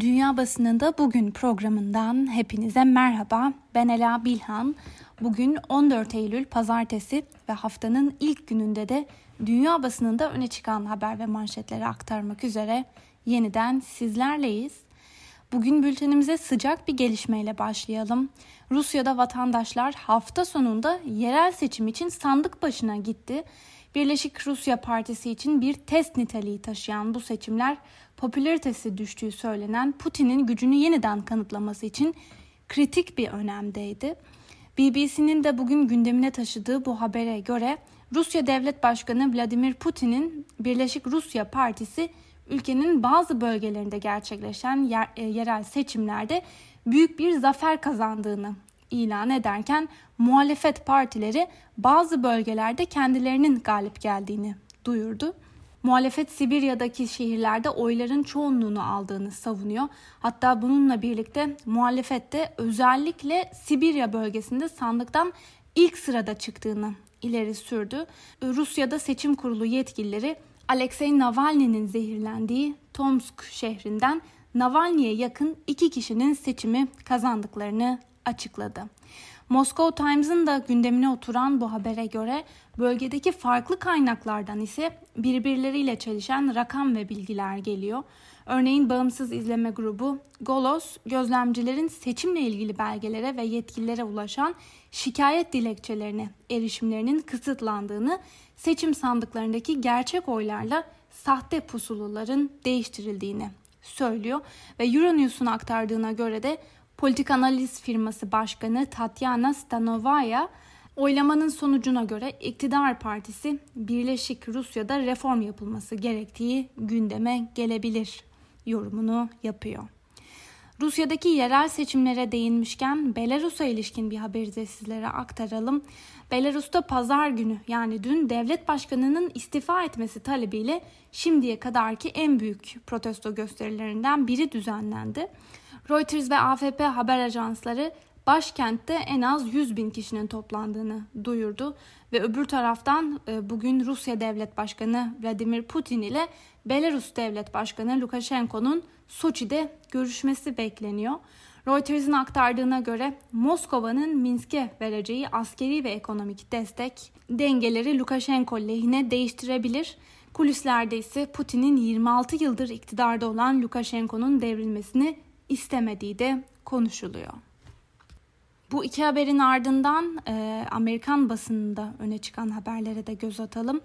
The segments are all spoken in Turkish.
Dünya Basınında Bugün programından hepinize merhaba. Ben Ela Bilhan. Bugün 14 Eylül Pazartesi ve haftanın ilk gününde de dünya basınında öne çıkan haber ve manşetleri aktarmak üzere yeniden sizlerleyiz. Bugün bültenimize sıcak bir gelişmeyle başlayalım. Rusya'da vatandaşlar hafta sonunda yerel seçim için sandık başına gitti. Birleşik Rusya Partisi için bir test niteliği taşıyan bu seçimler popülaritesi düştüğü söylenen Putin'in gücünü yeniden kanıtlaması için kritik bir önemdeydi. BBC'nin de bugün gündemine taşıdığı bu habere göre Rusya Devlet Başkanı Vladimir Putin'in Birleşik Rusya Partisi ülkenin bazı bölgelerinde gerçekleşen yer, e, yerel seçimlerde büyük bir zafer kazandığını ilan ederken muhalefet partileri bazı bölgelerde kendilerinin galip geldiğini duyurdu. Muhalefet Sibirya'daki şehirlerde oyların çoğunluğunu aldığını savunuyor. Hatta bununla birlikte muhalefet de özellikle Sibirya bölgesinde sandıktan ilk sırada çıktığını ileri sürdü. Rusya'da seçim kurulu yetkilileri Alexei Navalny'nin zehirlendiği Tomsk şehrinden Navalny'e yakın iki kişinin seçimi kazandıklarını açıkladı. Moscow Times'ın da gündemine oturan bu habere göre bölgedeki farklı kaynaklardan ise birbirleriyle çelişen rakam ve bilgiler geliyor. Örneğin bağımsız izleme grubu Golos, gözlemcilerin seçimle ilgili belgelere ve yetkililere ulaşan şikayet dilekçelerine erişimlerinin kısıtlandığını, seçim sandıklarındaki gerçek oylarla sahte pusuluların değiştirildiğini söylüyor ve Euronews'un aktardığına göre de politik analiz firması başkanı Tatyana Stanovaya oylamanın sonucuna göre iktidar partisi Birleşik Rusya'da reform yapılması gerektiği gündeme gelebilir yorumunu yapıyor. Rusya'daki yerel seçimlere değinmişken Belarus'a ilişkin bir haberi de sizlere aktaralım. Belarus'ta pazar günü yani dün devlet başkanının istifa etmesi talebiyle şimdiye kadarki en büyük protesto gösterilerinden biri düzenlendi. Reuters ve AFP haber ajansları başkentte en az 100 bin kişinin toplandığını duyurdu ve öbür taraftan e, bugün Rusya Devlet Başkanı Vladimir Putin ile Belarus Devlet Başkanı Lukashenko'nun Soçi'de görüşmesi bekleniyor. Reuters'ın aktardığına göre Moskova'nın Minsk'e vereceği askeri ve ekonomik destek dengeleri Lukashenko lehine değiştirebilir. Kulislerde ise Putin'in 26 yıldır iktidarda olan Lukashenko'nun devrilmesini istemediği de konuşuluyor. Bu iki haberin ardından e, Amerikan basınında öne çıkan haberlere de göz atalım.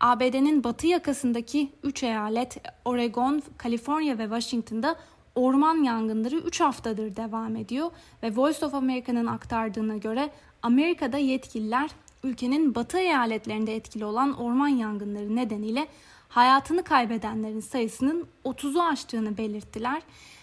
ABD'nin batı yakasındaki 3 eyalet Oregon, Kaliforniya ve Washington'da orman yangınları 3 haftadır devam ediyor ve Voice of America'nın aktardığına göre Amerika'da yetkililer ülkenin batı eyaletlerinde etkili olan orman yangınları nedeniyle hayatını kaybedenlerin sayısının 30'u aştığını belirttiler.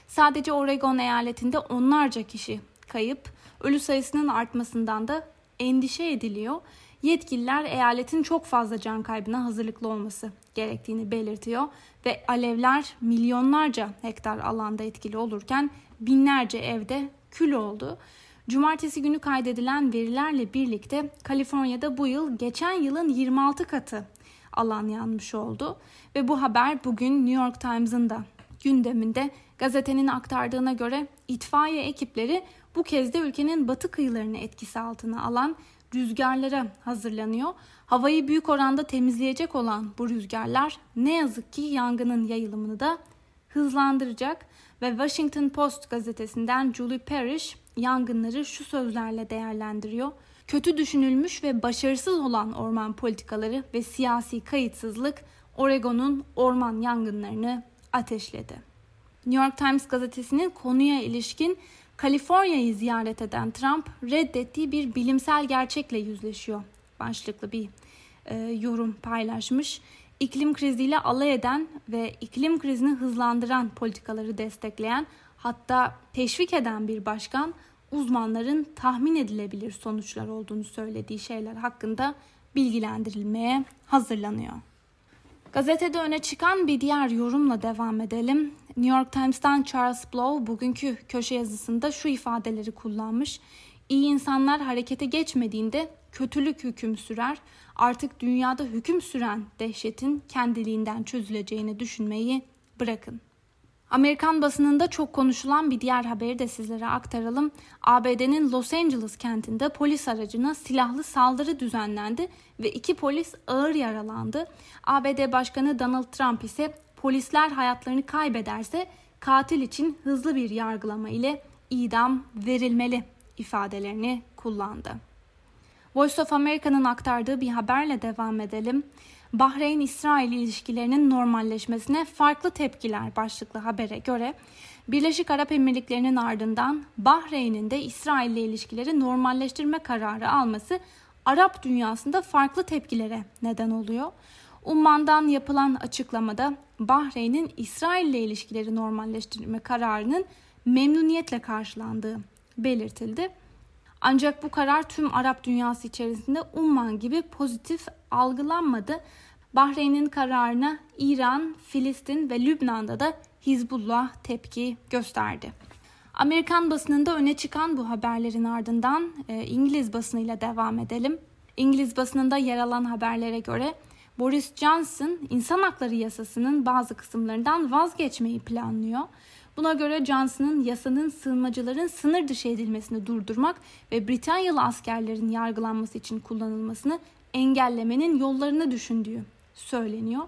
Sadece Oregon eyaletinde onlarca kişi kayıp, ölü sayısının artmasından da endişe ediliyor. Yetkililer eyaletin çok fazla can kaybına hazırlıklı olması gerektiğini belirtiyor ve alevler milyonlarca hektar alanda etkili olurken binlerce evde kül oldu. Cumartesi günü kaydedilen verilerle birlikte Kaliforniya'da bu yıl geçen yılın 26 katı alan yanmış oldu ve bu haber bugün New York Times'ın da gündeminde gazetenin aktardığına göre itfaiye ekipleri bu kez de ülkenin batı kıyılarını etkisi altına alan rüzgarlara hazırlanıyor. Havayı büyük oranda temizleyecek olan bu rüzgarlar ne yazık ki yangının yayılımını da hızlandıracak ve Washington Post gazetesinden Julie Parrish yangınları şu sözlerle değerlendiriyor. Kötü düşünülmüş ve başarısız olan orman politikaları ve siyasi kayıtsızlık Oregon'un orman yangınlarını ateşledi. New York Times gazetesinin konuya ilişkin Kaliforniya'yı ziyaret eden Trump reddettiği bir bilimsel gerçekle yüzleşiyor başlıklı bir e, yorum paylaşmış. İklim kriziyle alay eden ve iklim krizini hızlandıran politikaları destekleyen hatta teşvik eden bir başkan uzmanların tahmin edilebilir sonuçlar olduğunu söylediği şeyler hakkında bilgilendirilmeye hazırlanıyor. Gazetede öne çıkan bir diğer yorumla devam edelim. New York Times'tan Charles Blow bugünkü köşe yazısında şu ifadeleri kullanmış. İyi insanlar harekete geçmediğinde kötülük hüküm sürer. Artık dünyada hüküm süren dehşetin kendiliğinden çözüleceğini düşünmeyi bırakın. Amerikan basınında çok konuşulan bir diğer haberi de sizlere aktaralım. ABD'nin Los Angeles kentinde polis aracına silahlı saldırı düzenlendi ve iki polis ağır yaralandı. ABD Başkanı Donald Trump ise polisler hayatlarını kaybederse katil için hızlı bir yargılama ile idam verilmeli ifadelerini kullandı. Voice of America'nın aktardığı bir haberle devam edelim. Bahreyn-İsrail ilişkilerinin normalleşmesine farklı tepkiler başlıklı habere göre Birleşik Arap Emirlikleri'nin ardından Bahreyn'in de İsrail ile ilişkileri normalleştirme kararı alması Arap dünyasında farklı tepkilere neden oluyor. Umman'dan yapılan açıklamada Bahreyn'in İsrail ile ilişkileri normalleştirme kararının memnuniyetle karşılandığı belirtildi. Ancak bu karar tüm Arap dünyası içerisinde Umman gibi pozitif algılanmadı. Bahreyn'in kararına İran, Filistin ve Lübnan'da da Hizbullah tepki gösterdi. Amerikan basınında öne çıkan bu haberlerin ardından e, İngiliz basınıyla devam edelim. İngiliz basınında yer alan haberlere göre Boris Johnson insan hakları yasasının bazı kısımlarından vazgeçmeyi planlıyor. Buna göre Johnson'ın yasanın sığınmacıların sınır dışı edilmesini durdurmak ve Britanyalı askerlerin yargılanması için kullanılmasını engellemenin yollarını düşündüğü söyleniyor.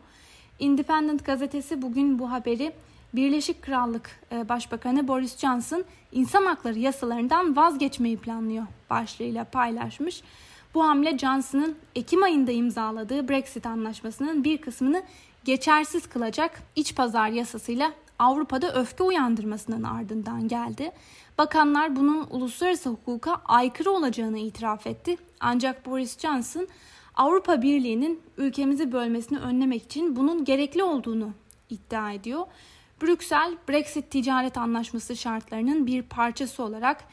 Independent gazetesi bugün bu haberi Birleşik Krallık e, Başbakanı Boris Johnson insan hakları yasalarından vazgeçmeyi planlıyor başlığıyla paylaşmış. Bu hamle Johnson'ın Ekim ayında imzaladığı Brexit anlaşmasının bir kısmını geçersiz kılacak iç pazar yasasıyla Avrupa'da öfke uyandırmasının ardından geldi. Bakanlar bunun uluslararası hukuka aykırı olacağını itiraf etti. Ancak Boris Johnson Avrupa Birliği'nin ülkemizi bölmesini önlemek için bunun gerekli olduğunu iddia ediyor. Brüksel, Brexit ticaret anlaşması şartlarının bir parçası olarak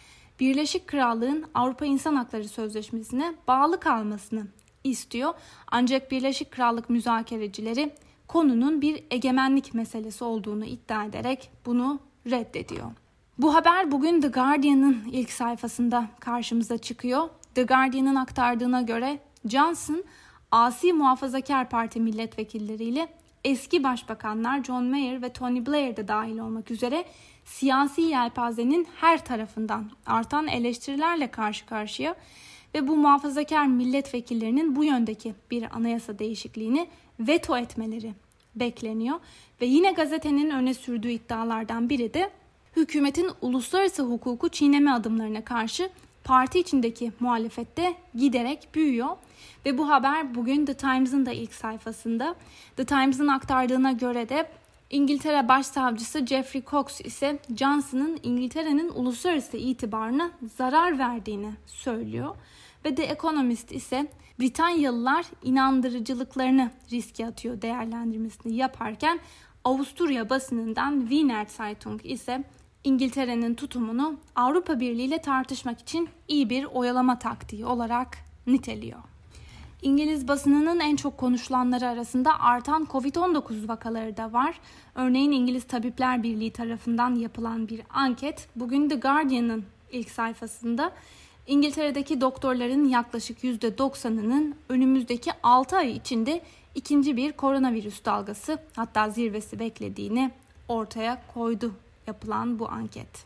Birleşik Krallığın Avrupa İnsan Hakları Sözleşmesi'ne bağlı kalmasını istiyor. Ancak Birleşik Krallık müzakerecileri konunun bir egemenlik meselesi olduğunu iddia ederek bunu reddediyor. Bu haber bugün The Guardian'ın ilk sayfasında karşımıza çıkıyor. The Guardian'ın aktardığına göre Johnson, Asi Muhafazakar Parti milletvekilleriyle eski başbakanlar John Mayer ve Tony Blair de dahil olmak üzere siyasi yelpazenin her tarafından artan eleştirilerle karşı karşıya ve bu muhafazakar milletvekillerinin bu yöndeki bir anayasa değişikliğini veto etmeleri bekleniyor. Ve yine gazetenin öne sürdüğü iddialardan biri de hükümetin uluslararası hukuku çiğneme adımlarına karşı parti içindeki muhalefette giderek büyüyor. Ve bu haber bugün The Times'ın da ilk sayfasında. The Times'ın aktardığına göre de İngiltere Başsavcısı Jeffrey Cox ise Johnson'ın İngiltere'nin uluslararası itibarına zarar verdiğini söylüyor. Ve The Economist ise Britanyalılar inandırıcılıklarını riske atıyor değerlendirmesini yaparken Avusturya basınından Wiener Zeitung ise İngiltere'nin tutumunu Avrupa Birliği ile tartışmak için iyi bir oyalama taktiği olarak niteliyor. İngiliz basınının en çok konuşulanları arasında artan Covid-19 vakaları da var. Örneğin İngiliz Tabipler Birliği tarafından yapılan bir anket bugün The Guardian'ın ilk sayfasında İngiltere'deki doktorların yaklaşık %90'ının önümüzdeki 6 ay içinde ikinci bir koronavirüs dalgası hatta zirvesi beklediğini ortaya koydu yapılan bu anket.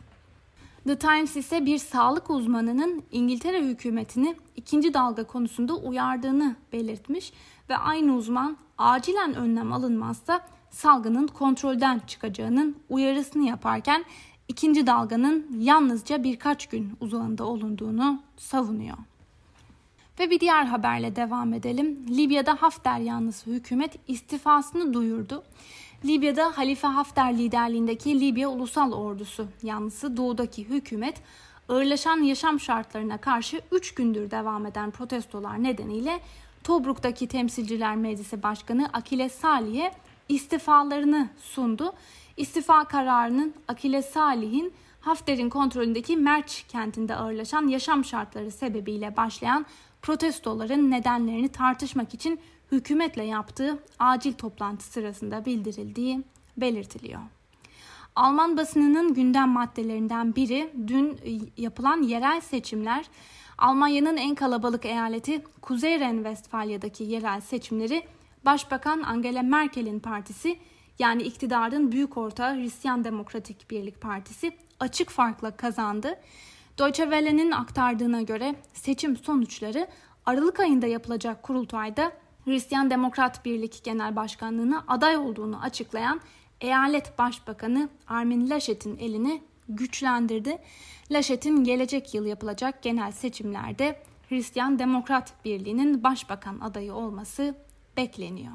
The Times ise bir sağlık uzmanının İngiltere hükümetini ikinci dalga konusunda uyardığını belirtmiş ve aynı uzman acilen önlem alınmazsa salgının kontrolden çıkacağının uyarısını yaparken ikinci dalganın yalnızca birkaç gün uzağında olunduğunu savunuyor. Ve bir diğer haberle devam edelim. Libya'da Hafter yanlısı hükümet istifasını duyurdu. Libya'da Halife Hafter liderliğindeki Libya Ulusal Ordusu yanlısı doğudaki hükümet ağırlaşan yaşam şartlarına karşı 3 gündür devam eden protestolar nedeniyle Tobruk'taki Temsilciler Meclisi Başkanı Akile Salih'e istifalarını sundu. İstifa kararının Akile Salih'in Hafter'in kontrolündeki Merç kentinde ağırlaşan yaşam şartları sebebiyle başlayan protestoların nedenlerini tartışmak için hükümetle yaptığı acil toplantı sırasında bildirildiği belirtiliyor. Alman basınının gündem maddelerinden biri dün yapılan yerel seçimler. Almanya'nın en kalabalık eyaleti Kuzey Ren-Vestfalya'daki yerel seçimleri Başbakan Angela Merkel'in partisi yani iktidarın büyük ortağı Hristiyan Demokratik Birlik Partisi açık farkla kazandı. Deutsche Welle'nin aktardığına göre seçim sonuçları Aralık ayında yapılacak kurultayda Hristiyan Demokrat Birlik Genel Başkanlığı'na aday olduğunu açıklayan eyalet başbakanı Armin Laschet'in elini güçlendirdi. Laschet'in gelecek yıl yapılacak genel seçimlerde Hristiyan Demokrat Birliği'nin başbakan adayı olması bekleniyor.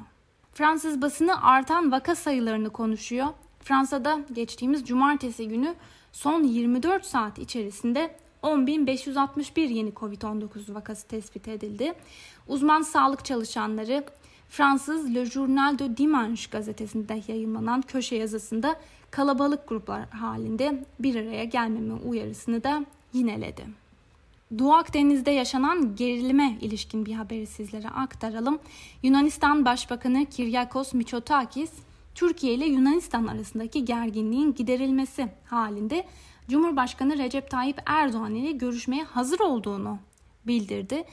Fransız basını artan vaka sayılarını konuşuyor. Fransa'da geçtiğimiz cumartesi günü son 24 saat içerisinde 10.561 yeni Covid-19 vakası tespit edildi. Uzman sağlık çalışanları Fransız Le Journal de Dimanche gazetesinde yayınlanan köşe yazısında kalabalık gruplar halinde bir araya gelmeme uyarısını da yineledi. Doğu Akdeniz'de yaşanan gerilime ilişkin bir haberi sizlere aktaralım. Yunanistan Başbakanı Kiryakos Mitsotakis, Türkiye ile Yunanistan arasındaki gerginliğin giderilmesi halinde Cumhurbaşkanı Recep Tayyip Erdoğan ile görüşmeye hazır olduğunu bildirdi.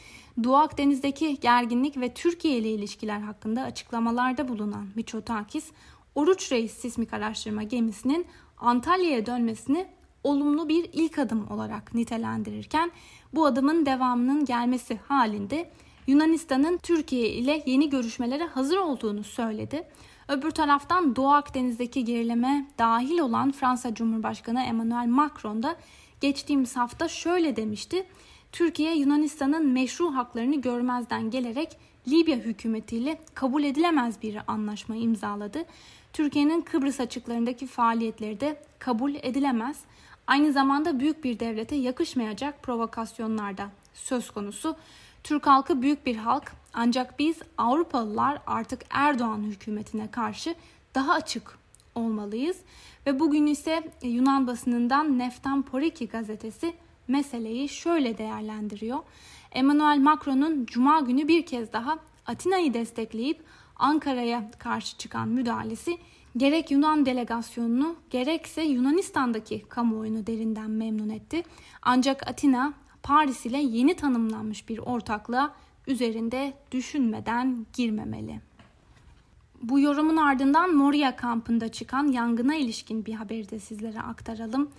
Doğu Akdeniz'deki gerginlik ve Türkiye ile ilişkiler hakkında açıklamalarda bulunan Mitsotakis, Oruç Reis sismik araştırma gemisinin Antalya'ya dönmesini olumlu bir ilk adım olarak nitelendirirken bu adımın devamının gelmesi halinde Yunanistan'ın Türkiye ile yeni görüşmelere hazır olduğunu söyledi. Öbür taraftan Doğu Akdeniz'deki gerileme dahil olan Fransa Cumhurbaşkanı Emmanuel Macron da geçtiğimiz hafta şöyle demişti. Türkiye Yunanistan'ın meşru haklarını görmezden gelerek Libya hükümetiyle kabul edilemez bir anlaşma imzaladı. Türkiye'nin Kıbrıs açıklarındaki faaliyetleri de kabul edilemez. Aynı zamanda büyük bir devlete yakışmayacak provokasyonlarda söz konusu. Türk halkı büyük bir halk ancak biz Avrupalılar artık Erdoğan hükümetine karşı daha açık olmalıyız. Ve bugün ise Yunan basınından Neftan Poriki gazetesi meseleyi şöyle değerlendiriyor. Emmanuel Macron'un cuma günü bir kez daha Atina'yı destekleyip Ankara'ya karşı çıkan müdahalesi gerek Yunan delegasyonunu gerekse Yunanistan'daki kamuoyunu derinden memnun etti. Ancak Atina Paris ile yeni tanımlanmış bir ortaklığa üzerinde düşünmeden girmemeli. Bu yorumun ardından Moria kampında çıkan yangına ilişkin bir haberi de sizlere aktaralım.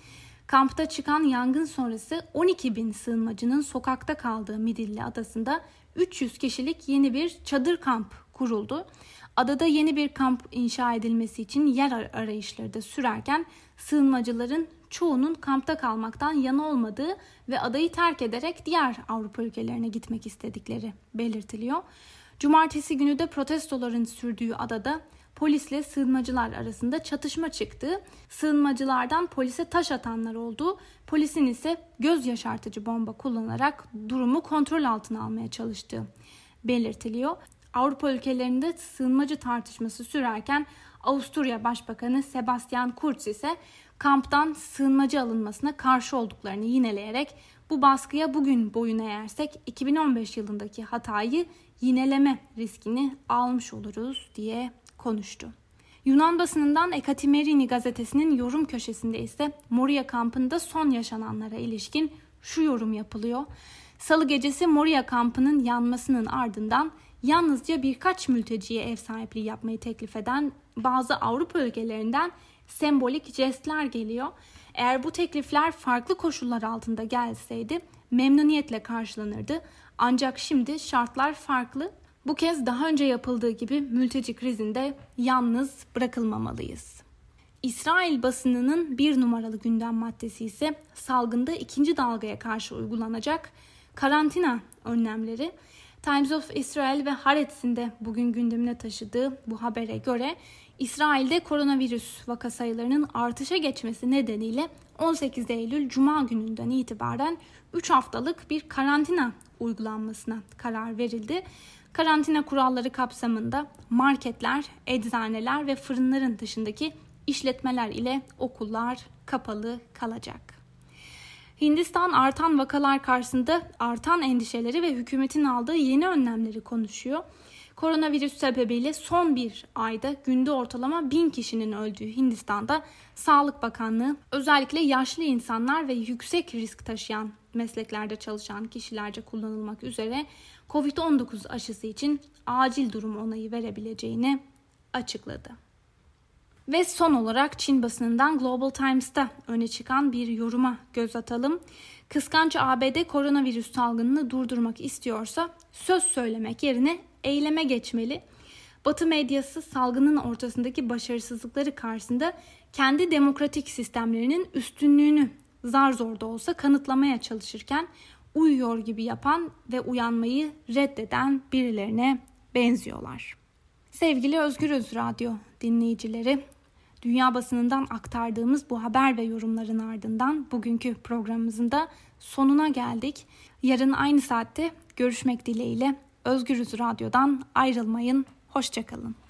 Kampta çıkan yangın sonrası 12 bin sığınmacının sokakta kaldığı Midilli adasında 300 kişilik yeni bir çadır kamp kuruldu. Adada yeni bir kamp inşa edilmesi için yer arayışları da sürerken sığınmacıların çoğunun kampta kalmaktan yana olmadığı ve adayı terk ederek diğer Avrupa ülkelerine gitmek istedikleri belirtiliyor. Cumartesi günü de protestoların sürdüğü adada polisle sığınmacılar arasında çatışma çıktı. Sığınmacılardan polise taş atanlar oldu. Polisin ise göz yaşartıcı bomba kullanarak durumu kontrol altına almaya çalıştığı belirtiliyor. Avrupa ülkelerinde sığınmacı tartışması sürerken Avusturya Başbakanı Sebastian Kurz ise kamptan sığınmacı alınmasına karşı olduklarını yineleyerek bu baskıya bugün boyun eğersek 2015 yılındaki hatayı yineleme riskini almış oluruz diye konuştu. Yunan basınından Ekatimerini gazetesinin yorum köşesinde ise Moria kampında son yaşananlara ilişkin şu yorum yapılıyor. Salı gecesi Moria kampının yanmasının ardından yalnızca birkaç mülteciye ev sahipliği yapmayı teklif eden bazı Avrupa ülkelerinden sembolik jestler geliyor. Eğer bu teklifler farklı koşullar altında gelseydi memnuniyetle karşılanırdı. Ancak şimdi şartlar farklı. Bu kez daha önce yapıldığı gibi mülteci krizinde yalnız bırakılmamalıyız. İsrail basınının bir numaralı gündem maddesi ise salgında ikinci dalgaya karşı uygulanacak karantina önlemleri. Times of Israel ve Haaretz'in de bugün gündemine taşıdığı bu habere göre İsrail'de koronavirüs vaka sayılarının artışa geçmesi nedeniyle 18 Eylül Cuma gününden itibaren 3 haftalık bir karantina uygulanmasına karar verildi. Karantina kuralları kapsamında marketler, eczaneler ve fırınların dışındaki işletmeler ile okullar kapalı kalacak. Hindistan artan vakalar karşısında artan endişeleri ve hükümetin aldığı yeni önlemleri konuşuyor. Koronavirüs sebebiyle son bir ayda günde ortalama bin kişinin öldüğü Hindistan'da Sağlık Bakanlığı özellikle yaşlı insanlar ve yüksek risk taşıyan mesleklerde çalışan kişilerce kullanılmak üzere COVID-19 aşısı için acil durum onayı verebileceğini açıkladı. Ve son olarak Çin basınından Global Times'ta öne çıkan bir yoruma göz atalım. Kıskanç ABD koronavirüs salgınını durdurmak istiyorsa söz söylemek yerine eyleme geçmeli. Batı medyası salgının ortasındaki başarısızlıkları karşısında kendi demokratik sistemlerinin üstünlüğünü zar zor da olsa kanıtlamaya çalışırken uyuyor gibi yapan ve uyanmayı reddeden birilerine benziyorlar. Sevgili Özgürüz Radyo dinleyicileri, dünya basınından aktardığımız bu haber ve yorumların ardından bugünkü programımızın da sonuna geldik. Yarın aynı saatte görüşmek dileğiyle Özgürüz Radyo'dan ayrılmayın. Hoşçakalın.